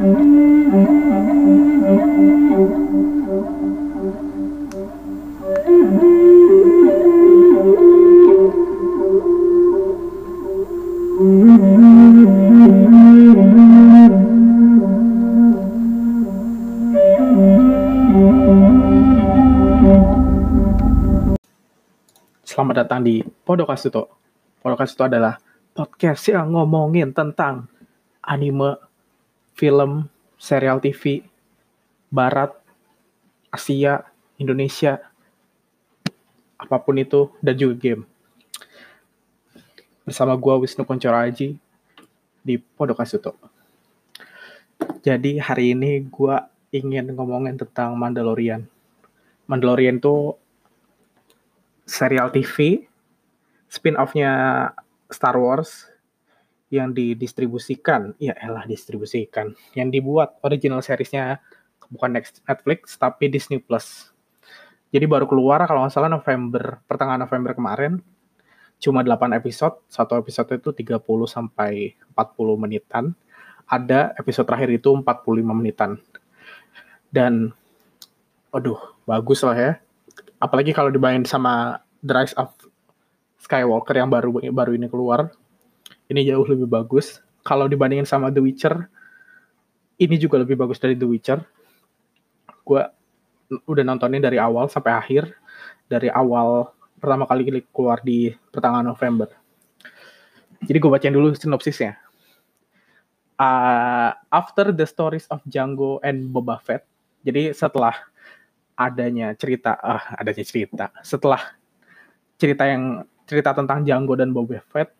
Selamat datang di. Podcast itu adalah podcast yang ngomongin tentang anime, film, serial TV, barat, Asia, Indonesia, apa pun itu, dan juga game. Bersama gua Wisnu Kuncoro Aji di Podcast itu. Jadi hari ini gua ingin ngomongin tentang Mandalorian. Mandalorian itu serial TV spin-off-nya Star Wars yang didistribusikan, ya elah distribusikan, yang dibuat original seriesnya bukan Netflix tapi Disney Plus. Jadi baru keluar kalau nggak salah November, pertengahan November kemarin. Cuma 8 episode, satu episode itu 30 sampai 40 menitan. Ada episode terakhir itu 45 menitan. Dan aduh, bagus lah ya apalagi kalau dibandingin sama The Rise of Skywalker yang baru baru ini keluar ini jauh lebih bagus. Kalau dibandingin sama The Witcher ini juga lebih bagus dari The Witcher. Gue udah nontonin dari awal sampai akhir. Dari awal pertama kali keluar di pertengahan November. Jadi gue bacain dulu sinopsisnya. Uh, after the stories of Django and Boba Fett jadi setelah adanya cerita ah adanya cerita. Setelah cerita yang cerita tentang Django dan Boba Fett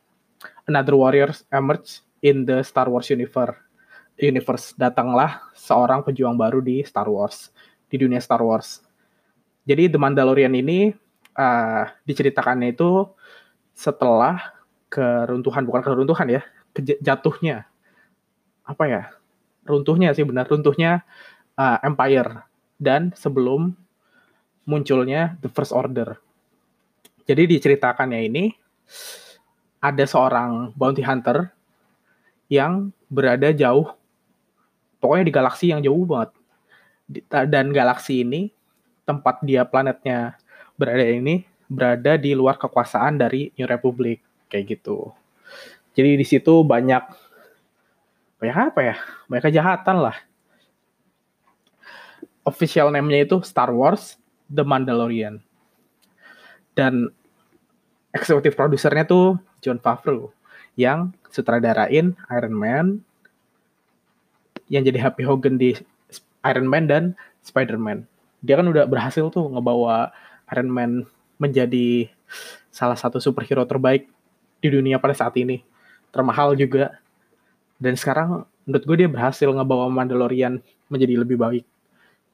another warriors emerge in the Star Wars universe universe. Datanglah seorang pejuang baru di Star Wars di dunia Star Wars. Jadi The Mandalorian ini uh, diceritakannya itu setelah keruntuhan bukan keruntuhan ya jatuhnya. Apa ya? Runtuhnya sih benar. Runtuhnya uh, Empire. Dan sebelum munculnya The First Order. Jadi diceritakannya ini ada seorang bounty hunter yang berada jauh, pokoknya di galaksi yang jauh banget. Dan galaksi ini, tempat dia planetnya berada ini, berada di luar kekuasaan dari New Republic, kayak gitu. Jadi di situ banyak, banyak apa ya? Banyak kejahatan lah official name-nya itu Star Wars The Mandalorian. Dan eksekutif produsernya tuh John Favreau yang sutradarain Iron Man yang jadi Happy Hogan di Iron Man dan Spider-Man. Dia kan udah berhasil tuh ngebawa Iron Man menjadi salah satu superhero terbaik di dunia pada saat ini. Termahal juga. Dan sekarang menurut gue dia berhasil ngebawa Mandalorian menjadi lebih baik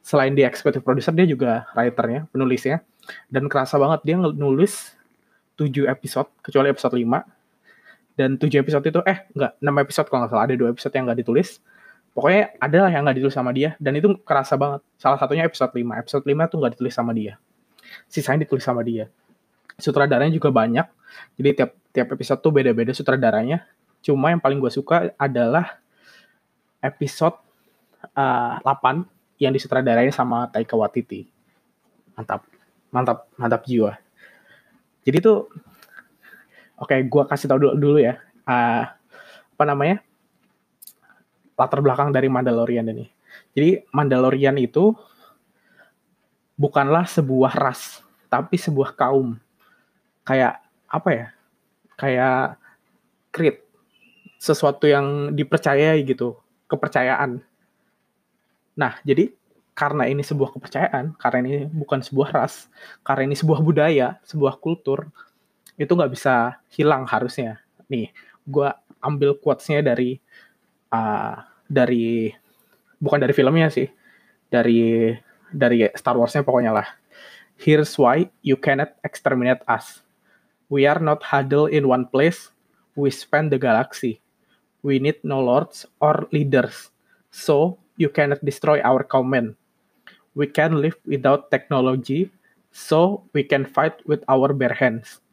selain dia eksekutif produser dia juga writernya penulisnya dan kerasa banget dia nulis 7 episode kecuali episode 5 dan 7 episode itu eh enggak 6 episode kalau nggak salah. Ada dua episode yang nggak ditulis. Pokoknya ada lah yang nggak ditulis sama dia. Dan itu kerasa banget. Salah satunya episode 5 episode 5 tuh nggak ditulis sama dia. Sisanya ditulis sama dia. Sutradaranya juga banyak. Jadi tiap tiap episode tuh beda-beda sutradaranya. Cuma yang paling gue suka adalah episode uh, 8 yang disutradarain sama Taika Waititi. Mantap, mantap, mantap jiwa. Jadi tuh, oke, okay, gue kasih tau dulu, dulu ya, uh, apa namanya, latar belakang dari Mandalorian ini. Jadi Mandalorian itu bukanlah sebuah ras, tapi sebuah kaum. Kayak apa ya? Kayak creed, sesuatu yang dipercayai gitu, kepercayaan Nah, jadi karena ini sebuah kepercayaan, karena ini bukan sebuah ras, karena ini sebuah budaya, sebuah kultur, itu nggak bisa hilang harusnya. Nih, gue ambil quotes-nya dari uh, dari bukan dari filmnya sih, dari dari Star Wars-nya pokoknya lah. Here's why you cannot exterminate us. We are not huddled in one place. We span the galaxy. We need no lords or leaders. So you cannot destroy our command. We can live without technology, so we can fight with our bare hands.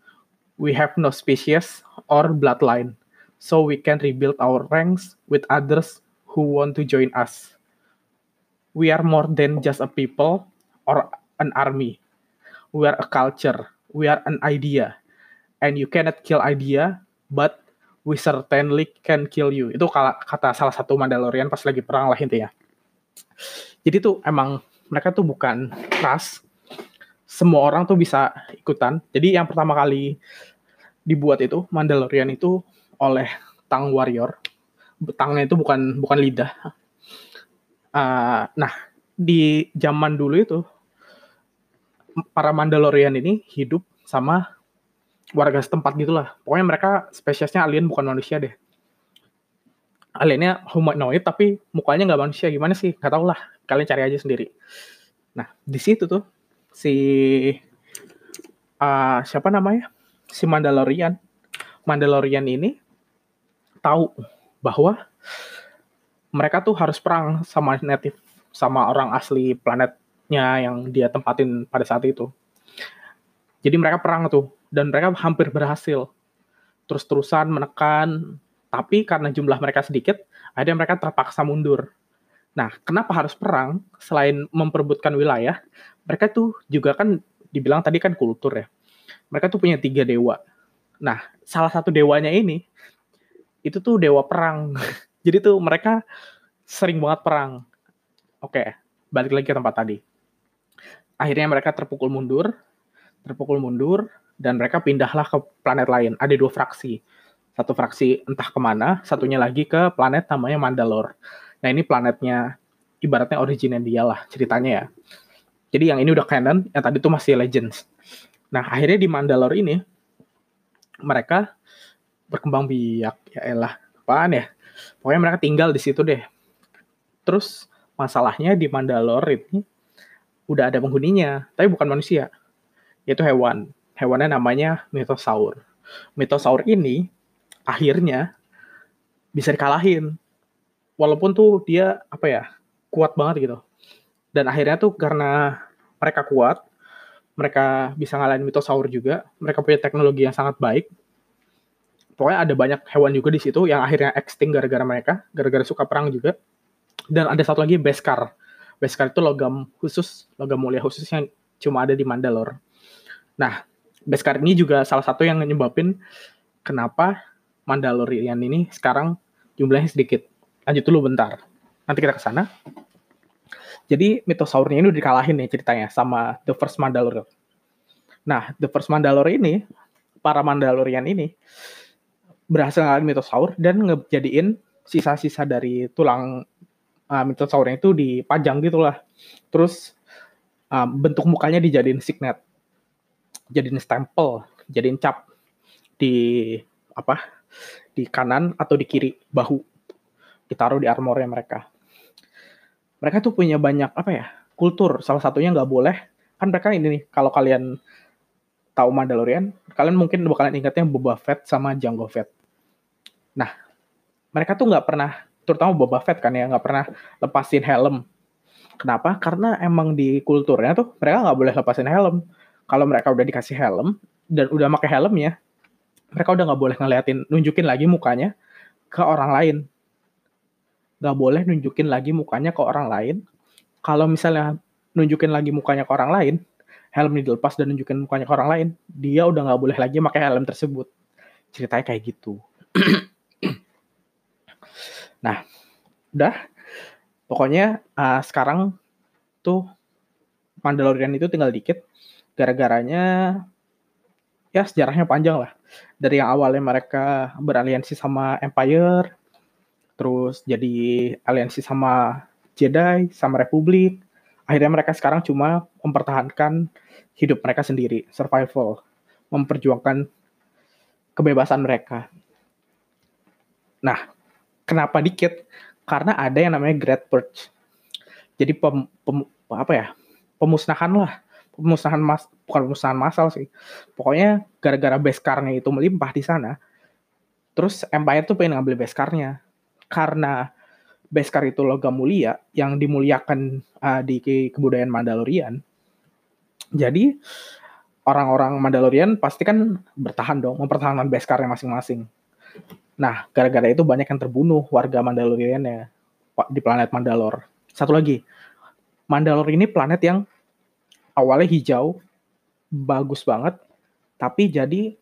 We have no species or bloodline, so we can rebuild our ranks with others who want to join us. We are more than just a people or an army. We are a culture. We are an idea. And you cannot kill idea, but we certainly can kill you. Itu kata salah satu Mandalorian pas lagi perang lah intinya. Jadi tuh emang mereka tuh bukan ras. Semua orang tuh bisa ikutan. Jadi yang pertama kali dibuat itu Mandalorian itu oleh Tang Warrior. Tangnya itu bukan bukan lidah. Uh, nah, di zaman dulu itu para Mandalorian ini hidup sama warga setempat gitulah. Pokoknya mereka spesiesnya alien bukan manusia deh. Aliennya humanoid tapi mukanya nggak manusia. Gimana sih? Gak tau lah. Kalian cari aja sendiri. Nah, di situ tuh si uh, siapa namanya? Si Mandalorian. Mandalorian ini tahu bahwa mereka tuh harus perang sama native sama orang asli planet yang dia tempatin pada saat itu. Jadi mereka perang tuh dan mereka hampir berhasil. Terus-terusan menekan, tapi karena jumlah mereka sedikit, akhirnya mereka terpaksa mundur. Nah, kenapa harus perang selain memperebutkan wilayah? Mereka tuh juga kan dibilang tadi kan kultur ya. Mereka tuh punya tiga dewa. Nah, salah satu dewanya ini itu tuh dewa perang. Jadi tuh mereka sering banget perang. Oke, balik lagi ke tempat tadi akhirnya mereka terpukul mundur, terpukul mundur, dan mereka pindahlah ke planet lain. Ada dua fraksi. Satu fraksi entah ke mana, satunya lagi ke planet namanya Mandalore. Nah ini planetnya, ibaratnya originnya dia lah ceritanya ya. Jadi yang ini udah canon, yang tadi tuh masih Legends. Nah akhirnya di Mandalore ini, mereka berkembang biak, ya elah, apaan ya. Pokoknya mereka tinggal di situ deh. Terus masalahnya di Mandalore ini, udah ada penghuninya, tapi bukan manusia. Yaitu hewan. Hewannya namanya Mythosaur. Mythosaur ini akhirnya bisa dikalahin. Walaupun tuh dia apa ya, kuat banget gitu. Dan akhirnya tuh karena mereka kuat, mereka bisa ngalahin Mythosaur juga, mereka punya teknologi yang sangat baik. Pokoknya ada banyak hewan juga di situ yang akhirnya extinct gara-gara mereka, gara-gara suka perang juga. Dan ada satu lagi Beskar Beskar itu logam khusus, logam mulia khusus yang cuma ada di Mandalore. Nah, Beskar ini juga salah satu yang nyebabin kenapa Mandalorian ini sekarang jumlahnya sedikit. Lanjut dulu bentar. Nanti kita ke sana. Jadi mitosaurnya ini udah dikalahin nih ceritanya sama The First Mandalorian. Nah, The First Mandalorian ini, para Mandalorian ini berhasil ngalahin mitosaur dan ngejadiin sisa-sisa dari tulang uh, mitosaurnya itu dipajang gitulah. Terus uh, bentuk mukanya dijadiin signet. Jadiin stempel, jadiin cap di apa? Di kanan atau di kiri bahu. Ditaruh di armornya mereka. Mereka tuh punya banyak apa ya? Kultur. Salah satunya nggak boleh kan mereka ini nih kalau kalian tahu Mandalorian, kalian mungkin bakalan ingatnya Boba Fett sama Jango Fett. Nah, mereka tuh nggak pernah terutama Boba Fett kan ya nggak pernah lepasin helm. Kenapa? Karena emang di kulturnya tuh mereka nggak boleh lepasin helm. Kalau mereka udah dikasih helm dan udah pakai helmnya, mereka udah nggak boleh ngeliatin, nunjukin lagi mukanya ke orang lain. Nggak boleh nunjukin lagi mukanya ke orang lain. Kalau misalnya nunjukin lagi mukanya ke orang lain, helm dilepas dan nunjukin mukanya ke orang lain, dia udah nggak boleh lagi pakai helm tersebut. Ceritanya kayak gitu. Nah, udah. Pokoknya uh, sekarang tuh Mandalorian itu tinggal dikit. Gara-garanya ya sejarahnya panjang lah. Dari yang awalnya mereka beraliansi sama Empire, terus jadi aliansi sama Jedi, sama Republik. Akhirnya mereka sekarang cuma mempertahankan hidup mereka sendiri, survival, memperjuangkan kebebasan mereka. Nah, Kenapa dikit? Karena ada yang namanya Great Purge. Jadi pem, pem, apa ya? Pemusnahan lah. Pemusnahan mas, bukan pemusnahan massal sih. Pokoknya gara-gara Beskarnya itu melimpah di sana. Terus Empire tuh pengen ngambil Beskarnya. Karena Beskar itu logam mulia yang dimuliakan uh, di kebudayaan Mandalorian. Jadi orang-orang Mandalorian pasti kan bertahan dong, mempertahankan Beskarnya masing-masing. Nah, gara-gara itu banyak yang terbunuh warga Mandalorian ya. di planet Mandalore. Satu lagi, Mandalore ini planet yang awalnya hijau, bagus banget, tapi jadi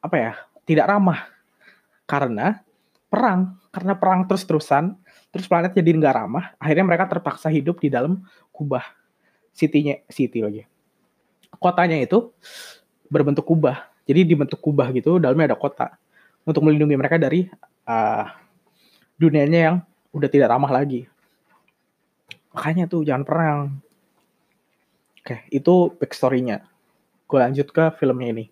apa ya? Tidak ramah karena perang, karena perang terus-terusan, terus planet jadi nggak ramah. Akhirnya mereka terpaksa hidup di dalam kubah, city-nya, city lagi. Kotanya itu berbentuk kubah, jadi dibentuk kubah gitu, dalamnya ada kota untuk melindungi mereka dari uh, dunianya yang udah tidak ramah lagi. Makanya tuh jangan perang. Oke, itu backstory-nya. Gue lanjut ke filmnya ini.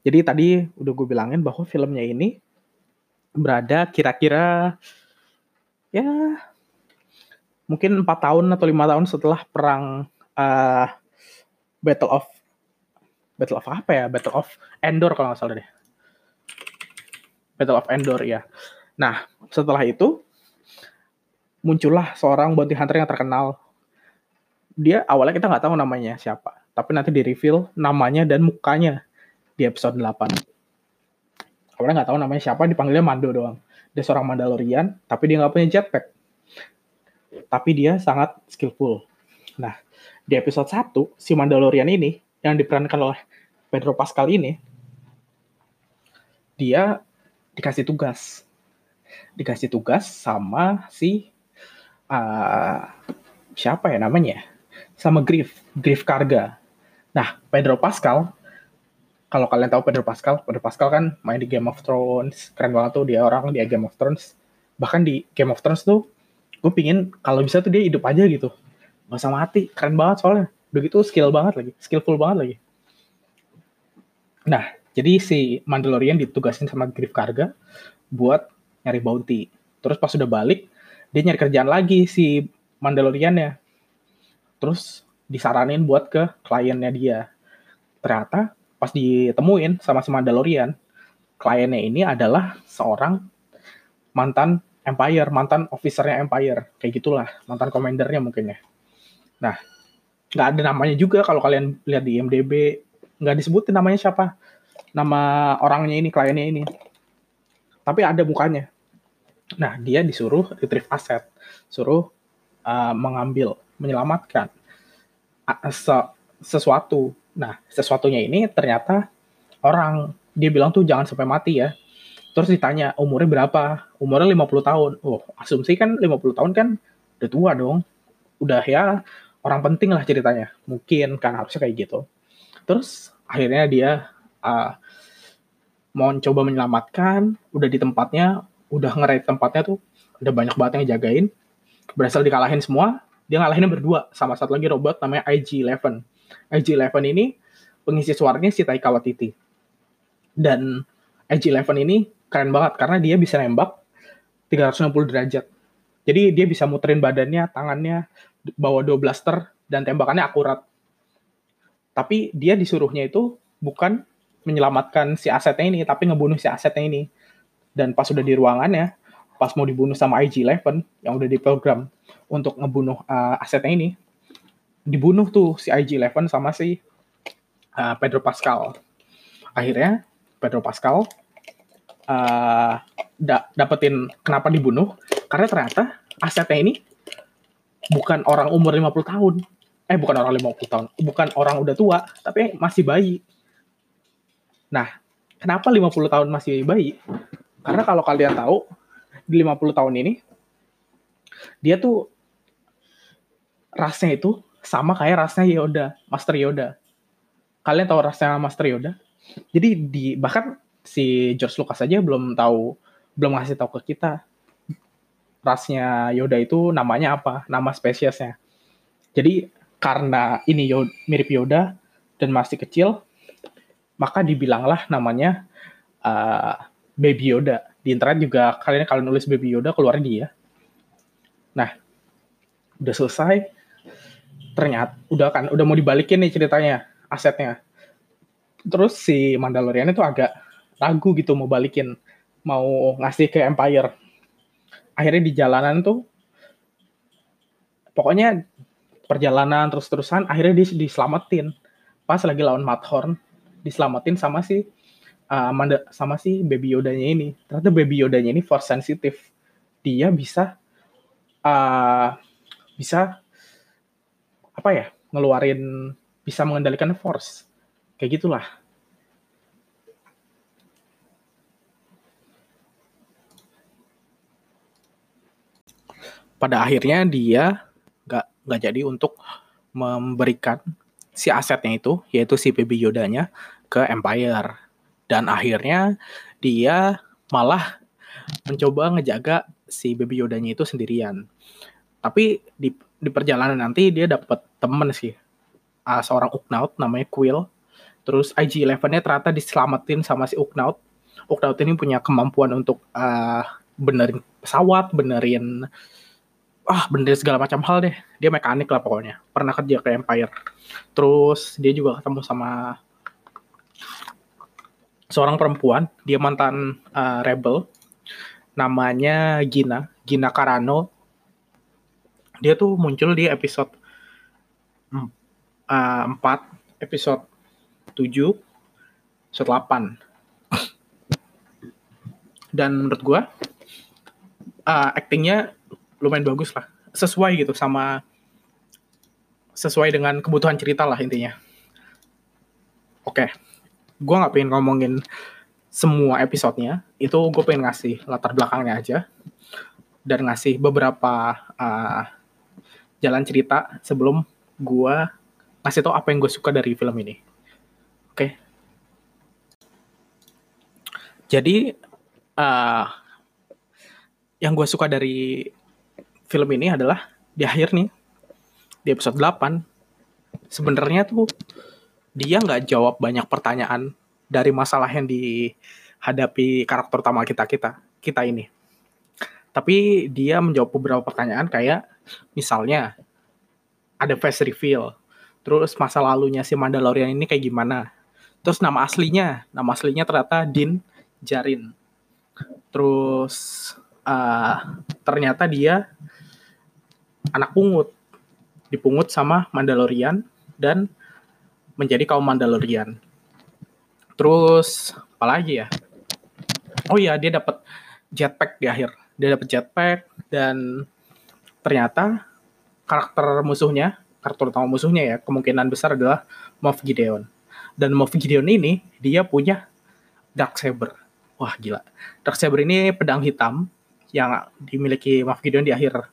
Jadi tadi udah gue bilangin bahwa filmnya ini berada kira-kira ya mungkin empat tahun atau lima tahun setelah perang uh, Battle of Battle of apa ya? Battle of Endor kalau nggak salah deh. Battle of Endor ya. Nah, setelah itu muncullah seorang bounty hunter yang terkenal. Dia awalnya kita nggak tahu namanya siapa, tapi nanti di reveal namanya dan mukanya di episode 8. Awalnya nggak tahu namanya siapa, dipanggilnya Mando doang. Dia seorang Mandalorian, tapi dia nggak punya jetpack. Tapi dia sangat skillful. Nah, di episode 1, si Mandalorian ini, yang diperankan oleh Pedro Pascal ini, dia dikasih tugas. Dikasih tugas sama si uh, siapa ya namanya? Sama Griff, Griff Karga. Nah, Pedro Pascal, kalau kalian tahu Pedro Pascal, Pedro Pascal kan main di Game of Thrones, keren banget tuh dia orang di Game of Thrones. Bahkan di Game of Thrones tuh, gue pingin kalau bisa tuh dia hidup aja gitu. Gak usah mati, keren banget soalnya. Begitu skill banget lagi, skillful banget lagi. Nah, jadi si Mandalorian ditugasin sama Griff Karga buat nyari bounty. Terus pas sudah balik, dia nyari kerjaan lagi si Mandalorian ya. Terus disaranin buat ke kliennya dia. Ternyata pas ditemuin sama si Mandalorian, kliennya ini adalah seorang mantan Empire, mantan officernya Empire, kayak gitulah, mantan komandernya mungkin ya. Nah, nggak ada namanya juga kalau kalian lihat di IMDb, nggak disebutin namanya siapa, nama orangnya ini, kliennya ini. Tapi ada mukanya. Nah, dia disuruh retrieve aset, suruh uh, mengambil, menyelamatkan sesuatu. Nah, sesuatunya ini ternyata orang dia bilang tuh jangan sampai mati ya. Terus ditanya umurnya berapa? Umurnya 50 tahun. Oh, asumsi kan 50 tahun kan udah tua dong. Udah ya orang penting lah ceritanya. Mungkin kan harusnya kayak gitu. Terus akhirnya dia uh, mau coba menyelamatkan, udah di tempatnya, udah ngerait tempatnya tuh udah banyak banget yang jagain berhasil dikalahin semua dia ngalahinnya berdua sama satu lagi robot namanya IG-11 IG-11 ini pengisi suaranya si Taika Waititi. Dan IG-11 ini keren banget karena dia bisa nembak 360 derajat. Jadi dia bisa muterin badannya tangannya bawa dua blaster dan tembakannya akurat. Tapi dia disuruhnya itu bukan menyelamatkan si asetnya ini tapi ngebunuh si asetnya ini. Dan pas udah di ruangannya pas mau dibunuh sama IG-11 yang udah diprogram untuk ngebunuh uh, asetnya ini dibunuh tuh si IG-11 sama si uh, Pedro Pascal. Akhirnya Pedro Pascal uh, da dapetin kenapa dibunuh? Karena ternyata asetnya ini bukan orang umur 50 tahun. Eh bukan orang 50 tahun bukan orang udah tua tapi masih bayi. Nah kenapa 50 tahun masih bayi? Karena kalau kalian tahu di 50 tahun ini dia tuh rasnya itu sama kayak rasnya Yoda, Master Yoda. Kalian tahu rasnya Master Yoda? Jadi di bahkan si George Lucas aja belum tahu, belum ngasih tahu ke kita rasnya Yoda itu namanya apa, nama spesiesnya. Jadi karena ini Yoda, mirip Yoda dan masih kecil, maka dibilanglah namanya uh, Baby Yoda. Di internet juga kalian kalau nulis Baby Yoda keluarnya dia. Nah, udah selesai. Ternyata udah kan udah mau dibalikin nih ceritanya, asetnya. Terus si Mandalorian itu agak ragu gitu mau balikin, mau ngasih ke Empire. Akhirnya di jalanan tuh pokoknya perjalanan terus-terusan akhirnya dia diselamatin. Pas lagi lawan Mathorn, diselamatin sama si uh, Amanda sama si Baby Yoda-nya ini. Ternyata Baby Yoda-nya ini force sensitive. Dia bisa uh, bisa apa ya ngeluarin bisa mengendalikan force. Kayak gitulah. Pada akhirnya dia nggak nggak jadi untuk memberikan si asetnya itu yaitu si Baby Yoda-nya ke Empire. Dan akhirnya dia malah mencoba ngejaga si Baby Yoda-nya itu sendirian. Tapi di di perjalanan nanti dia dapat temen sih. Uh, seorang Uknaut namanya Quill. Terus IG-11-nya ternyata diselamatin sama si Uknaut. Uknaut ini punya kemampuan untuk uh, benerin pesawat benerin ah bener segala macam hal deh. Dia mekanik lah pokoknya. Pernah kerja ke Empire. Terus dia juga ketemu sama seorang perempuan dia mantan uh, rebel. Namanya Gina Gina Carano dia tuh muncul di episode uh, 4 episode 7 episode 8 dan menurut gue uh, actingnya lumayan bagus lah. Sesuai gitu sama sesuai dengan kebutuhan cerita lah intinya. Oke gue nggak pengen ngomongin semua episodenya. Itu gue pengen ngasih latar belakangnya aja. Dan ngasih beberapa uh, jalan cerita sebelum gue ngasih tau apa yang gue suka dari film ini. Oke. Jadi uh, yang gue suka dari film ini adalah di akhir nih di episode 8 sebenarnya tuh dia nggak jawab banyak pertanyaan dari masalah yang dihadapi karakter utama kita kita kita ini. Tapi dia menjawab beberapa pertanyaan kayak misalnya ada face reveal. Terus masa lalunya si Mandalorian ini kayak gimana? Terus nama aslinya nama aslinya ternyata Din Jarin terus uh, ternyata dia anak pungut. Dipungut sama Mandalorian dan menjadi kaum Mandalorian. Terus apalagi ya? Oh iya dia dapat jetpack di akhir. Dia dapat jetpack dan ternyata karakter musuhnya karakter utama musuhnya ya kemungkinan besar adalah Moff Gideon. Dan Moff Gideon ini dia punya dark saber. Wah gila. Dark saber ini pedang hitam yang dimiliki Moff Gideon di akhir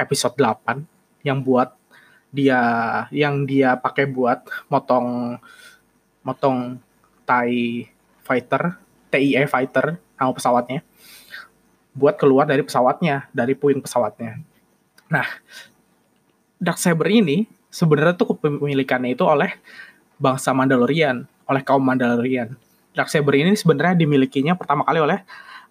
episode 8 yang buat dia yang dia pakai buat motong motong TIE fighter, TIE fighter nama pesawatnya buat keluar dari pesawatnya, dari puing pesawatnya. Nah, Dark Saber ini sebenarnya tuh kepemilikannya itu oleh bangsa Mandalorian, oleh kaum Mandalorian. Dark Saber ini sebenarnya dimilikinya pertama kali oleh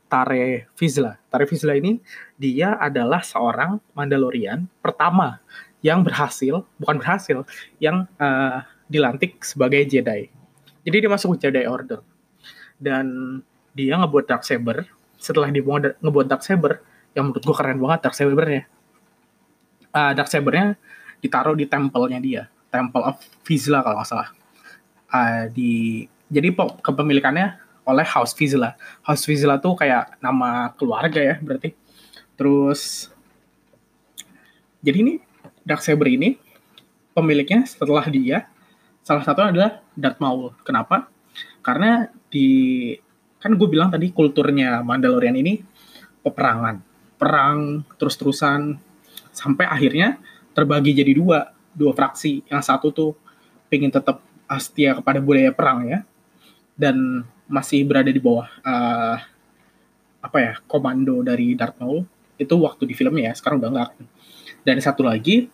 Tare Vizsla. Tare Vizsla ini dia adalah seorang Mandalorian pertama yang berhasil, bukan berhasil, yang uh, dilantik sebagai Jedi. Jadi dia masuk ke Jedi Order. Dan dia ngebuat Dark Saber. Setelah dia ngebuat Dark Saber, yang menurut gue keren banget Dark Sabernya. Uh, Dark Sabernya ditaruh di tempelnya dia. Temple of Vizsla kalau nggak salah. Uh, di jadi kepemilikannya oleh House Vizsla. House Vizsla tuh kayak nama keluarga ya berarti. Terus jadi ini Dark Saber ini pemiliknya setelah dia salah satu adalah Darth Maul. Kenapa? Karena di kan gue bilang tadi kulturnya Mandalorian ini peperangan, perang terus-terusan sampai akhirnya terbagi jadi dua, dua fraksi. Yang satu tuh pengen tetap setia kepada budaya perang ya, dan masih berada di bawah uh, apa ya komando dari Darth Maul. Itu waktu di filmnya ya sekarang udah enggak dan satu lagi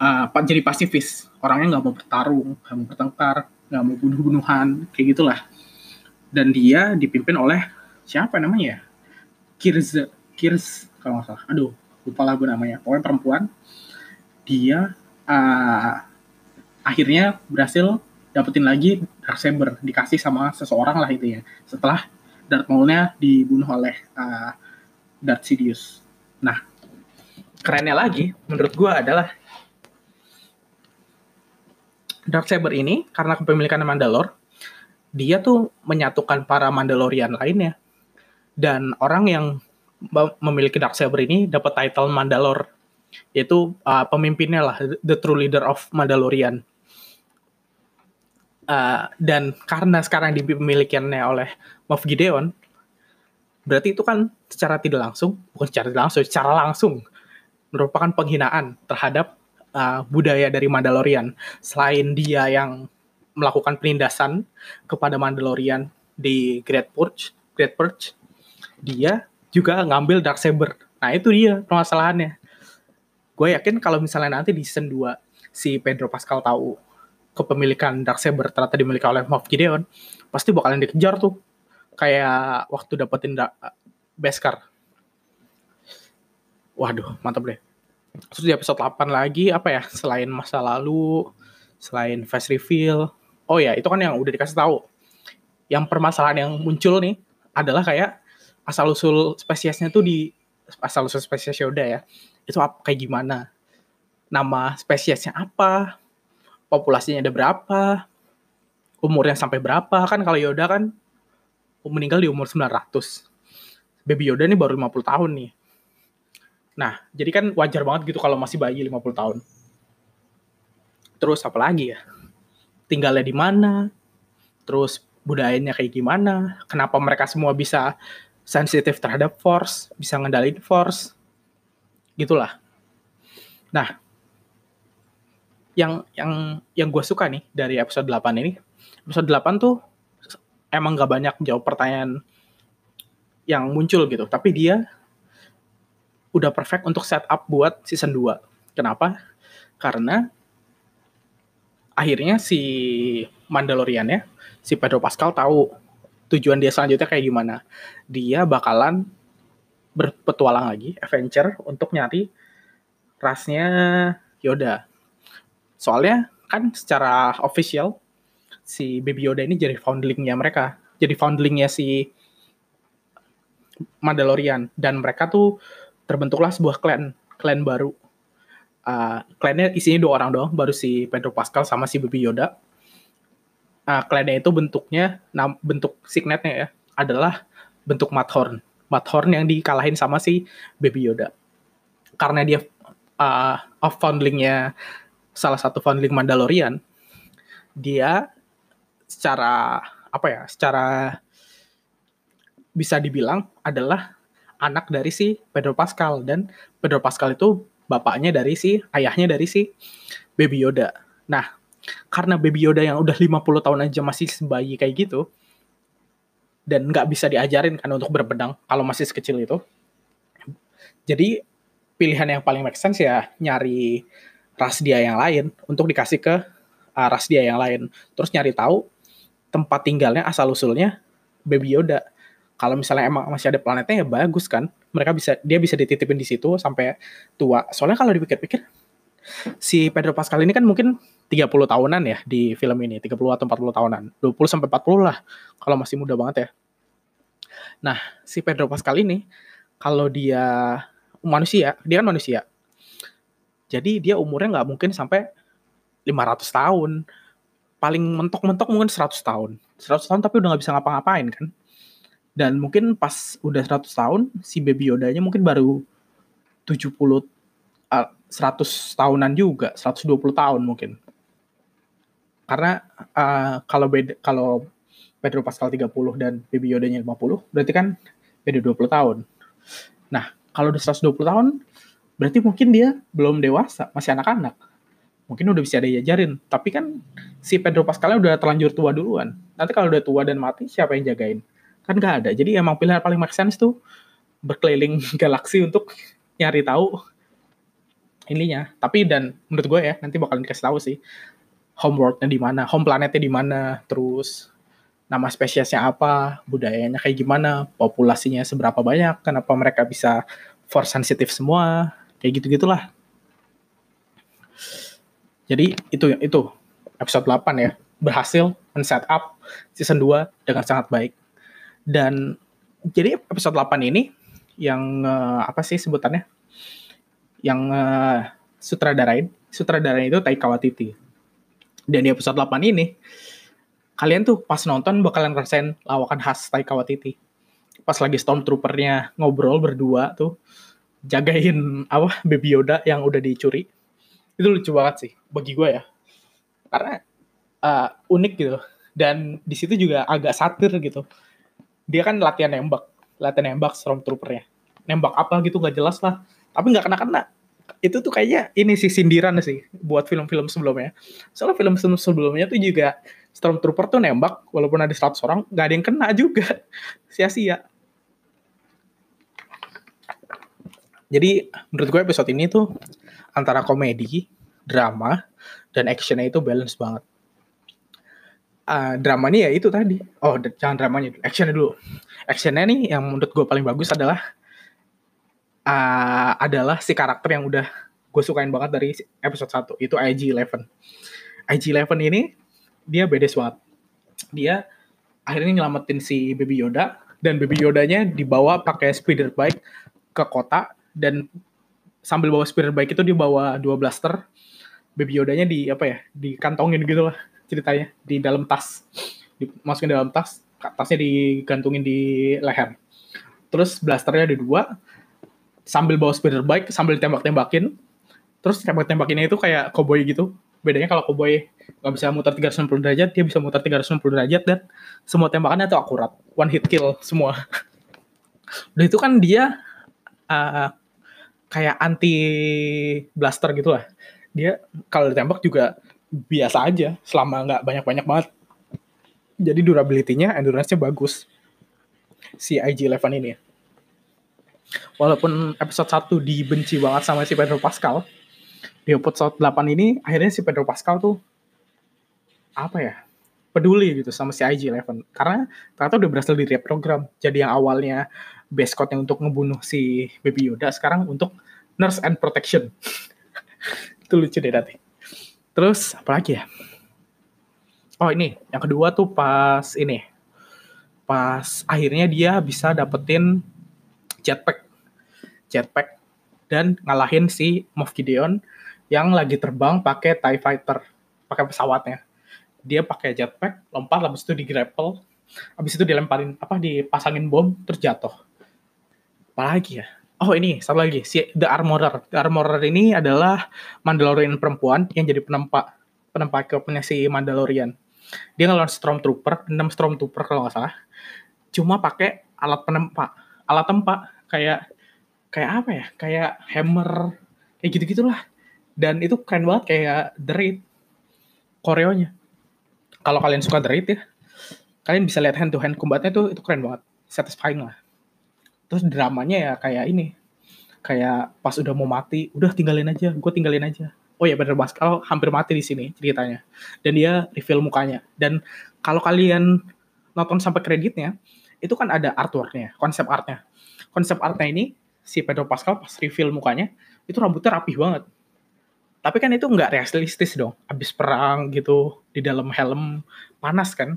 uh, jadi pasifis. Orangnya nggak mau bertarung nggak mau bertengkar nggak mau bunuh-bunuhan kayak gitulah dan dia dipimpin oleh siapa namanya ya? Kirz Kirz kalau nggak salah. Aduh lupa lagu namanya. Pokoknya perempuan. Dia uh, akhirnya berhasil dapetin lagi Dark Saber. Dikasih sama seseorang lah itu ya. Setelah Darth Maul-nya dibunuh oleh uh, Darth Sidious. Nah, kerennya lagi menurut gue adalah Dark Saber ini karena kepemilikan Mandalore, dia tuh menyatukan para Mandalorian lainnya. Dan orang yang memiliki Darksaber ini dapat title Mandalore yaitu uh, pemimpinnya lah the true leader of Mandalorian. Uh, dan karena sekarang dipemilikannya oleh Moff Gideon berarti itu kan secara tidak langsung bukan secara tidak langsung secara langsung merupakan penghinaan terhadap uh, budaya dari Mandalorian. Selain dia yang melakukan penindasan kepada Mandalorian di Great Purge Great Purge dia juga ngambil dark saber nah itu dia permasalahannya gue yakin kalau misalnya nanti di season 2 si Pedro Pascal tahu kepemilikan Darksaber ternyata dimiliki oleh Moff Gideon, pasti bakalan dikejar tuh. Kayak waktu dapetin da Beskar. Waduh, mantap deh. Terus di episode 8 lagi, apa ya, selain masa lalu, selain face reveal, oh ya, itu kan yang udah dikasih tahu. Yang permasalahan yang muncul nih, adalah kayak asal-usul spesiesnya tuh di, asal-usul spesies Yoda ya, itu apa kayak gimana? Nama spesiesnya apa? Populasinya ada berapa? Umurnya sampai berapa? Kan kalau Yoda kan meninggal di umur 900 Baby Yoda ini baru 50 tahun nih. Nah jadi kan wajar banget gitu kalau masih bayi 50 tahun. Terus apa lagi ya tinggalnya di mana terus budayanya kayak gimana kenapa mereka semua bisa sensitif terhadap force bisa ngendalin force gitulah. Nah yang yang yang gue suka nih dari episode 8 ini episode 8 tuh emang gak banyak jawab pertanyaan yang muncul gitu tapi dia udah perfect untuk setup buat season 2 kenapa? Karena akhirnya si Mandalorian ya si Pedro Pascal tahu tujuan dia selanjutnya kayak gimana dia bakalan berpetualang lagi, adventure untuk nyari rasnya Yoda. Soalnya kan secara official si Baby Yoda ini jadi foundlingnya mereka, jadi foundlingnya si Mandalorian dan mereka tuh terbentuklah sebuah clan, clan baru. Uh, clannya isinya dua orang doang, baru si Pedro Pascal sama si Baby Yoda. Uh, clannya itu bentuknya, nah, bentuk signetnya ya adalah bentuk Mathorn Mathorn yang dikalahin sama si Baby Yoda. Karena dia uh, off foundlingnya salah satu foundling Mandalorian, dia secara apa ya, secara bisa dibilang adalah anak dari si Pedro Pascal dan Pedro Pascal itu bapaknya dari si ayahnya dari si Baby Yoda. Nah, karena Baby Yoda yang udah 50 tahun aja masih sebayi kayak gitu, dan nggak bisa diajarin kan untuk berpedang kalau masih sekecil itu. Jadi pilihan yang paling make sense ya nyari ras dia yang lain untuk dikasih ke uh, ras dia yang lain. Terus nyari tahu tempat tinggalnya asal usulnya Baby Yoda. Kalau misalnya emang masih ada planetnya ya bagus kan. Mereka bisa dia bisa dititipin di situ sampai tua. Soalnya kalau dipikir-pikir si Pedro Pascal ini kan mungkin 30 tahunan ya di film ini, 30 atau 40 tahunan. 20 sampai 40 lah kalau masih muda banget ya. Nah, si Pedro Pascal ini kalau dia manusia, dia kan manusia. Jadi dia umurnya nggak mungkin sampai 500 tahun. Paling mentok-mentok mungkin 100 tahun. 100 tahun tapi udah nggak bisa ngapa-ngapain kan. Dan mungkin pas udah 100 tahun, si Baby Yoda-nya mungkin baru 70 uh, 100 tahunan juga, 120 tahun mungkin. Karena uh, kalau beda kalau Pedro Pascal 30 dan Baby Yoda-nya 50, berarti kan beda 20 tahun. Nah, kalau udah 120 tahun, berarti mungkin dia belum dewasa, masih anak-anak. Mungkin udah bisa diajarin. Tapi kan si Pedro Pascal udah terlanjur tua duluan. Nanti kalau udah tua dan mati, siapa yang jagain? Kan gak ada. Jadi emang pilihan paling make sense tuh berkeliling galaksi untuk nyari tahu ininya. Tapi dan menurut gue ya, nanti bakalan dikasih tahu sih homeworldnya di mana, home planetnya di mana, terus nama spesiesnya apa, budayanya kayak gimana, populasinya seberapa banyak, kenapa mereka bisa force sensitif semua, kayak gitu-gitulah. Jadi itu itu episode 8 ya, berhasil men-set up season 2 dengan sangat baik. Dan jadi episode 8 ini yang uh, apa sih sebutannya? Yang uh, sutradarain, sutradarain itu Taika Waititi. Dan di episode 8 ini kalian tuh pas nonton bakalan ngerasain lawakan khas Taika Waititi. pas lagi stormtroopernya ngobrol berdua tuh jagain apa baby Yoda yang udah dicuri itu lucu banget sih bagi gue ya karena uh, unik gitu dan di situ juga agak satir gitu dia kan latihan nembak. Latihan nembak stormtroopernya. Nembak apa gitu nggak jelas lah. Tapi nggak kena kena itu tuh kayaknya ini sih sindiran sih buat film-film sebelumnya. Soalnya film-film sebelumnya tuh juga stormtrooper tuh nembak walaupun ada 100 orang nggak ada yang kena juga. Sia-sia. Jadi menurut gue episode ini tuh antara komedi, drama, dan actionnya itu balance banget. Uh, dramanya ya itu tadi. Oh, jangan dramanya dulu. Actionnya dulu. Actionnya nih yang menurut gue paling bagus adalah uh, adalah si karakter yang udah gue sukain banget dari episode 1. Itu IG-11. IG-11 ini dia beda banget. Dia akhirnya nyelamatin si Baby Yoda dan Baby Yodanya dibawa pakai speeder bike ke kota dan sambil bawa spirit bike itu dia bawa dua blaster baby Yodanya di apa ya dikantongin gitu lah ceritanya di dalam tas. Dimasukin dalam tas tasnya digantungin di leher. Terus blasternya ada dua. Sambil bawa spirit bike sambil tembak-tembakin terus tembak-tembakinnya itu kayak cowboy gitu. Bedanya kalau cowboy nggak bisa muter 360 derajat dia bisa muter 360 derajat dan semua tembakannya itu akurat. One hit kill semua. Udah itu kan dia uh, kayak anti blaster gitu lah. Dia kalau ditembak juga biasa aja selama nggak banyak-banyak banget. Jadi durability-nya, endurance-nya bagus. Si IG-11 ini. Walaupun episode 1 dibenci banget sama si Pedro Pascal, di episode 8 ini akhirnya si Pedro Pascal tuh apa ya? peduli gitu sama si IG-11 karena ternyata udah berhasil di reprogram jadi yang awalnya base code yang untuk ngebunuh si Baby Yoda sekarang untuk nurse and protection. itu lucu deh nanti. Terus apa lagi ya? Oh ini, yang kedua tuh pas ini. Pas akhirnya dia bisa dapetin jetpack. Jetpack dan ngalahin si Moff Gideon yang lagi terbang pakai TIE Fighter, pakai pesawatnya. Dia pakai jetpack, lompat habis itu di grapple, habis itu dilemparin apa dipasangin bom terus jatuh apalagi ya Oh ini satu lagi si The Armorer. The Armorer ini adalah Mandalorian perempuan yang jadi penempa penempa kepennya si Mandalorian. Dia ngelawan Stormtrooper, 6 Stormtrooper kalau nggak salah. Cuma pakai alat penempa, alat tempa kayak kayak apa ya? Kayak hammer, kayak gitu gitulah. Dan itu keren banget kayak The Raid, koreonya. Kalau kalian suka The Raid ya, kalian bisa lihat hand to hand combatnya tuh itu keren banget, satisfying lah terus dramanya ya kayak ini kayak pas udah mau mati udah tinggalin aja gue tinggalin aja. Oh ya bener kalau hampir mati di sini ceritanya. Dan dia reveal mukanya. Dan kalau kalian nonton sampai kreditnya itu kan ada artworknya konsep artnya. Konsep artnya ini si Pedro Pascal pas reveal mukanya itu rambutnya rapih banget. Tapi kan itu nggak realistis dong. Habis perang gitu di dalam helm panas kan.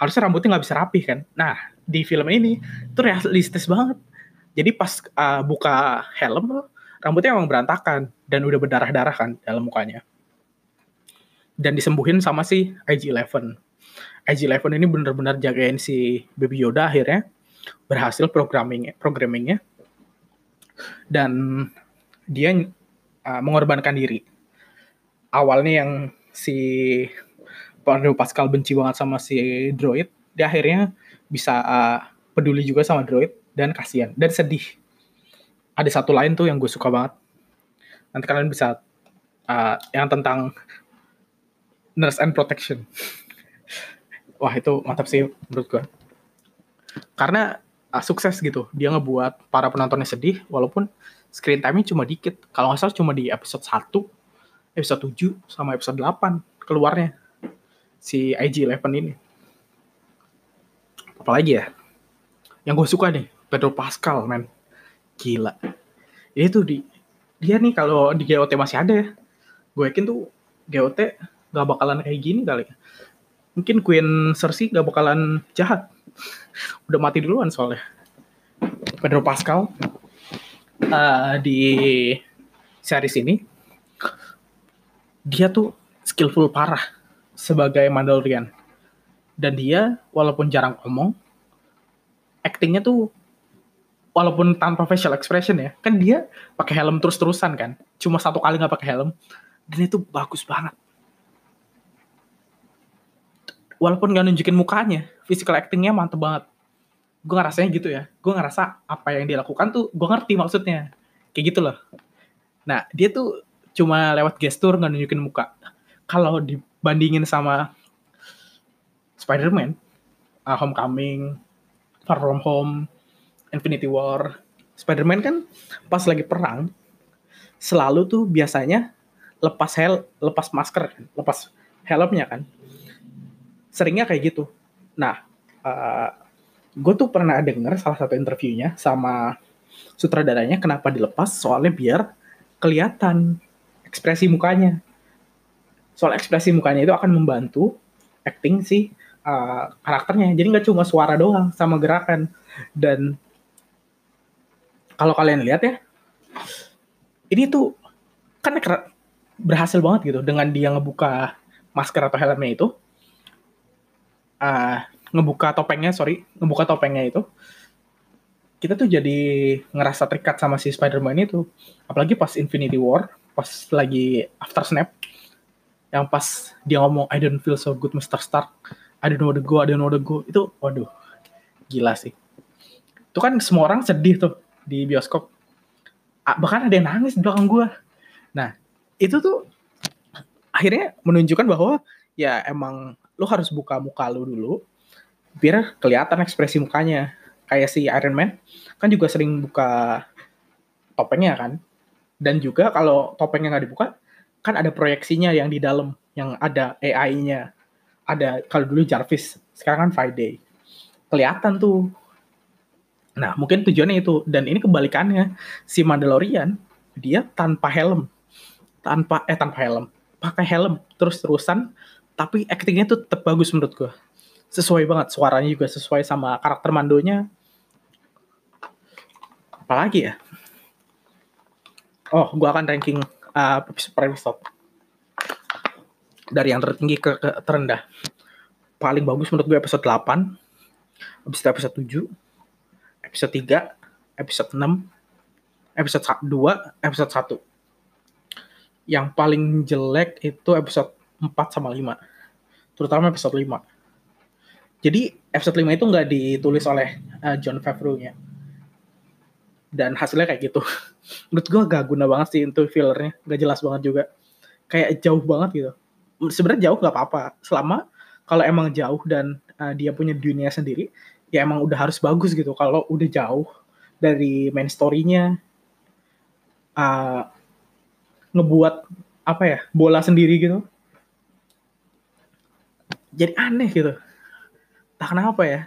Harusnya rambutnya nggak bisa rapih kan. Nah di film ini itu realistis banget jadi pas uh, buka helm rambutnya emang berantakan dan udah berdarah-darah kan dalam mukanya. Dan disembuhin sama si IG-11. IG-11 ini bener-bener jagain si Baby Yoda akhirnya berhasil programming programmingnya dan dia uh, mengorbankan diri. Awalnya yang si Pedro Pascal benci banget sama si droid, dia akhirnya bisa uh, peduli juga sama droid dan kasihan dan sedih. Ada satu lain tuh yang gue suka banget. Nanti kalian bisa uh, yang tentang nurse and protection. Wah itu mantap sih menurut gue. Karena uh, sukses gitu. Dia ngebuat para penontonnya sedih walaupun screen time-nya cuma dikit. Kalau nggak salah cuma di episode 1, episode 7, sama episode 8 keluarnya si IG-11 ini. Apalagi ya? Yang gue suka nih, Pedro Pascal, men. Gila. Ini tuh di dia nih kalau di GOT masih ada ya. Gue yakin tuh GOT gak bakalan kayak gini kali. Mungkin Queen Cersei gak bakalan jahat. Udah mati duluan soalnya. Pedro Pascal uh, di series ini dia tuh skillful parah sebagai Mandalorian. Dan dia walaupun jarang ngomong, actingnya tuh walaupun tanpa facial expression ya kan dia pakai helm terus-terusan kan. Cuma satu kali nggak pakai helm dan itu bagus banget. Walaupun nggak nunjukin mukanya physical actingnya mantep banget. Gue ngerasanya gitu ya. Gue ngerasa apa yang dia lakukan tuh gue ngerti maksudnya. Kayak gitu loh. Nah dia tuh cuma lewat gestur nggak nunjukin muka. Kalau dibandingin sama Spider-Man uh, Homecoming Far From Home Infinity War. Spider-Man kan pas lagi perang selalu tuh biasanya lepas hel lepas masker lepas helmnya kan. Seringnya kayak gitu. Nah uh, gue tuh pernah denger salah satu interviewnya sama sutradaranya kenapa dilepas soalnya biar kelihatan ekspresi mukanya. Soal ekspresi mukanya itu akan membantu acting si uh, karakternya. Jadi nggak cuma suara doang sama gerakan. Dan kalau kalian lihat ya ini tuh kan berhasil banget gitu. Dengan dia ngebuka masker atau helmnya itu uh, ngebuka topengnya sorry ngebuka topengnya itu kita tuh jadi ngerasa terikat sama si Spider-Man itu. Apalagi pas Infinity War pas lagi after snap yang pas dia ngomong I don't feel so good Mr. Stark. I don't know the go I don't know the go. Itu waduh gila sih. Itu kan semua orang sedih tuh di bioskop bahkan ada yang nangis di belakang gue nah itu tuh akhirnya menunjukkan bahwa ya emang lu harus buka muka lu dulu biar kelihatan ekspresi mukanya. Kayak si Iron Man kan juga sering buka topengnya kan? Dan juga kalau topengnya nggak dibuka kan ada proyeksinya yang di dalam yang ada AI-nya ada kalau dulu Jarvis sekarang kan Friday. Kelihatan tuh Nah, mungkin tujuannya itu. Dan ini kebalikannya. Si Mandalorian, dia tanpa helm. Tanpa, eh tanpa helm. Pakai helm terus-terusan. Tapi actingnya tuh tetap bagus menurut gue. Sesuai banget. Suaranya juga sesuai sama karakter Mandonya. Apalagi ya? Oh, gue akan ranking uh, per episode. Dari yang tertinggi ke, ke terendah. Paling bagus menurut gue episode 8. Habis itu episode 7 episode 3, episode 6, episode 2, episode 1. Yang paling jelek itu episode 4 sama 5. Terutama episode 5. Jadi episode 5 itu nggak ditulis oleh uh, John Favreau-nya. Dan hasilnya kayak gitu. Menurut gue gak guna banget sih untuk fillernya. Gak jelas banget juga. Kayak jauh banget gitu. Sebenarnya jauh gak apa-apa. Selama kalau emang jauh dan uh, dia punya dunia sendiri, ya emang udah harus bagus gitu. Kalau udah jauh dari main story-nya uh, ngebuat apa ya bola sendiri gitu jadi aneh gitu. Tak kenapa ya.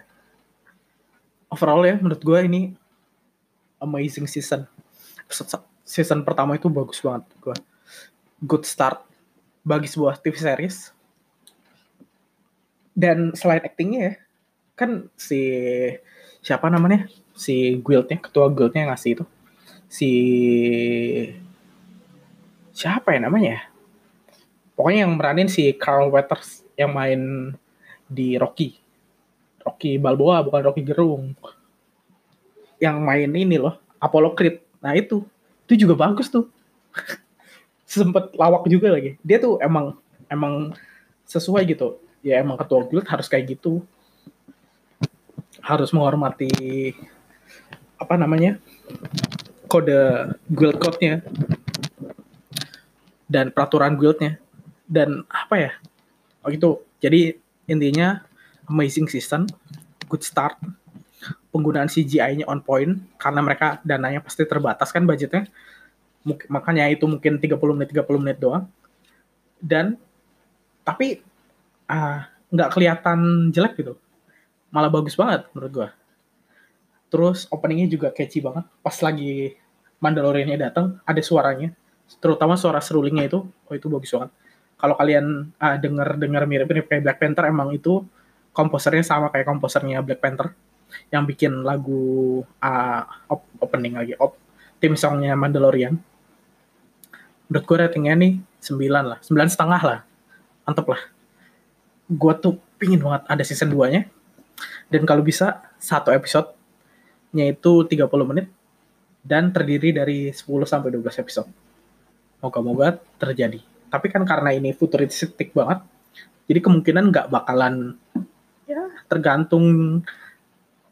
Overall ya menurut gue ini amazing season. Season pertama itu bagus banget gue good start bagi sebuah TV series. Dan selain actingnya ya kan si siapa namanya? Si guildnya ketua guildnya ngasih itu. Si siapa ya namanya pokoknya yang meranin si Carl Weathers yang main di Rocky. Rocky Balboa bukan Rocky Gerung. Yang main ini loh Apollo Creed. Nah itu. Itu juga bagus tuh. Sempet lawak juga lagi. Dia tuh emang emang sesuai gitu. Ya emang ketua guild harus kayak gitu harus menghormati apa namanya kode guild code-nya dan peraturan guildnya dan apa ya oh gitu. Jadi intinya amazing season good start. Penggunaan CGI-nya on point karena mereka dananya pasti terbatas kan budgetnya. Makanya itu mungkin 30 menit 30 menit doang. Dan tapi ah, nggak uh, kelihatan jelek gitu malah bagus banget menurut gua. Terus openingnya juga catchy banget. Pas lagi Mandaloriannya datang, ada suaranya. Terutama suara serulingnya itu, oh itu bagus banget. Kalau kalian uh, denger dengar mirip-mirip kayak Black Panther, emang itu komposernya sama kayak komposernya Black Panther yang bikin lagu uh, op opening lagi, op tim songnya Mandalorian. Menurut gue ratingnya nih 9 lah, 9 setengah lah. Mantep lah. Gue tuh pingin banget ada season 2-nya dan kalau bisa satu episode episodenya itu 30 menit dan terdiri dari 10 sampai 12 episode. Moga-moga terjadi. Tapi kan karena ini futuristik banget, jadi kemungkinan nggak bakalan ya tergantung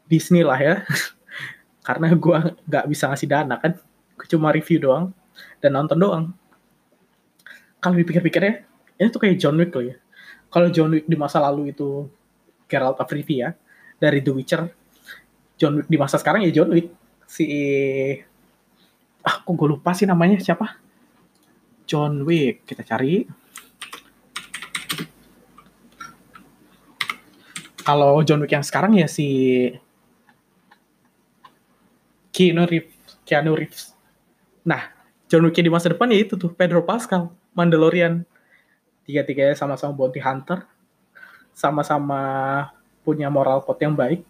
Disney lah ya. karena gue nggak bisa ngasih dana kan, gue cuma review doang dan nonton doang. Kalau dipikir-pikir ya, ini tuh kayak John Wick loh ya. Kalau John Wick di masa lalu itu Geralt of Rivia dari The Witcher, John Wick di masa sekarang ya John Wick. Si ah kok gue lupa sih namanya siapa? John Wick kita cari. Kalau John Wick yang sekarang ya si Keanu Reeves Keanu Reeves. Nah John Wick di masa depan ya itu tuh Pedro Pascal Mandalorian. Tiga-tiganya sama-sama bounty hunter. Sama-sama punya moral code yang baik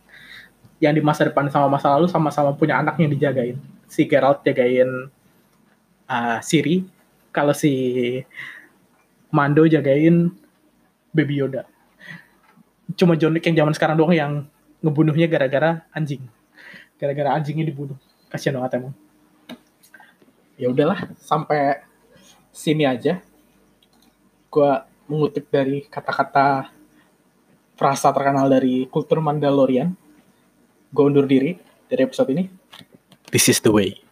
yang di masa depan sama masa lalu sama-sama punya anak yang dijagain. Si Geralt jagain uh, Siri. Kalau si Mando jagain Baby Yoda. Cuma John Wick yang zaman sekarang doang yang ngebunuhnya gara-gara anjing. Gara-gara anjingnya dibunuh. Kasian banget emang. Ya udahlah sampai sini aja. Gue mengutip dari kata-kata frasa terkenal dari kultur Mandalorian. Gue undur diri dari episode ini. This is the way